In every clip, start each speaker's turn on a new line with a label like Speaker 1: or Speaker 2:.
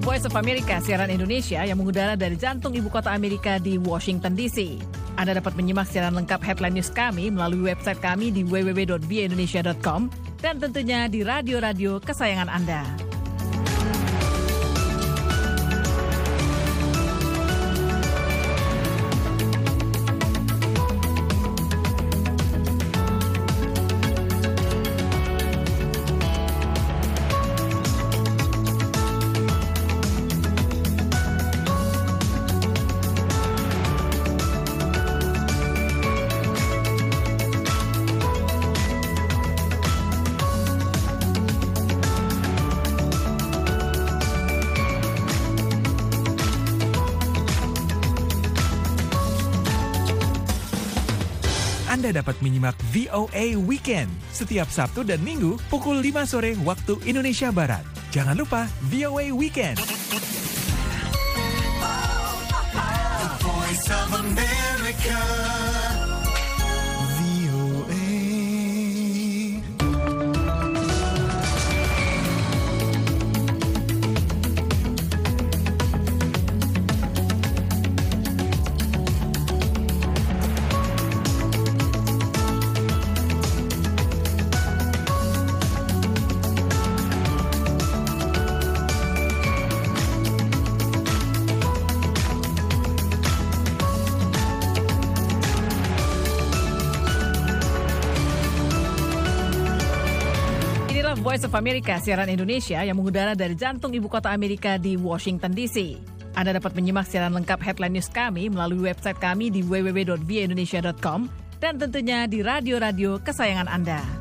Speaker 1: Voice of America, siaran Indonesia yang mengudara dari jantung ibu kota Amerika di Washington DC. Anda dapat menyimak siaran lengkap headline news kami melalui website kami di www.bindonesia.com dan tentunya di radio-radio kesayangan Anda.
Speaker 2: Anda dapat menyimak VOA Weekend setiap Sabtu dan Minggu pukul 5 sore waktu Indonesia Barat. Jangan lupa VOA Weekend.
Speaker 1: Inilah Voice of America, siaran Indonesia yang mengudara dari jantung ibu kota Amerika di Washington DC. Anda dapat menyimak siaran lengkap headline news kami melalui website kami di www.bindonesia.com dan tentunya di radio-radio kesayangan Anda.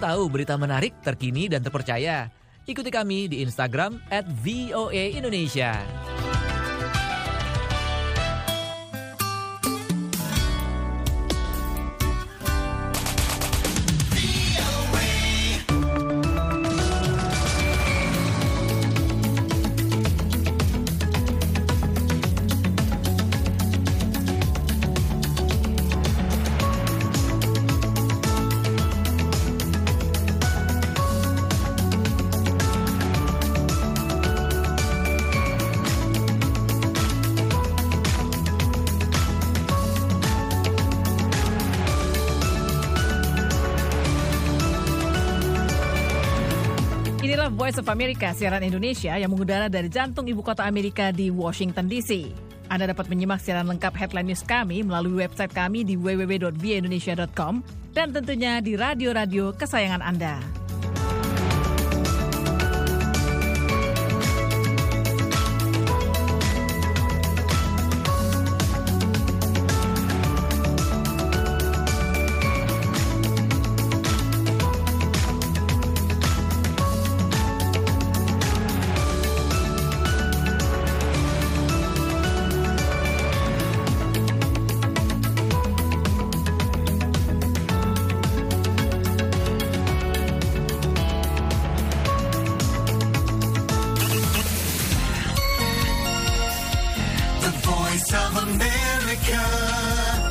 Speaker 3: Tahu berita menarik, terkini, dan terpercaya? Ikuti kami di Instagram at VOA Indonesia.
Speaker 1: Inilah Voice of America, siaran Indonesia yang mengudara dari jantung ibu kota Amerika di Washington DC. Anda dapat menyimak siaran lengkap headline news kami melalui website kami di www.bindonesia.com dan tentunya di radio-radio kesayangan Anda. Voice of America.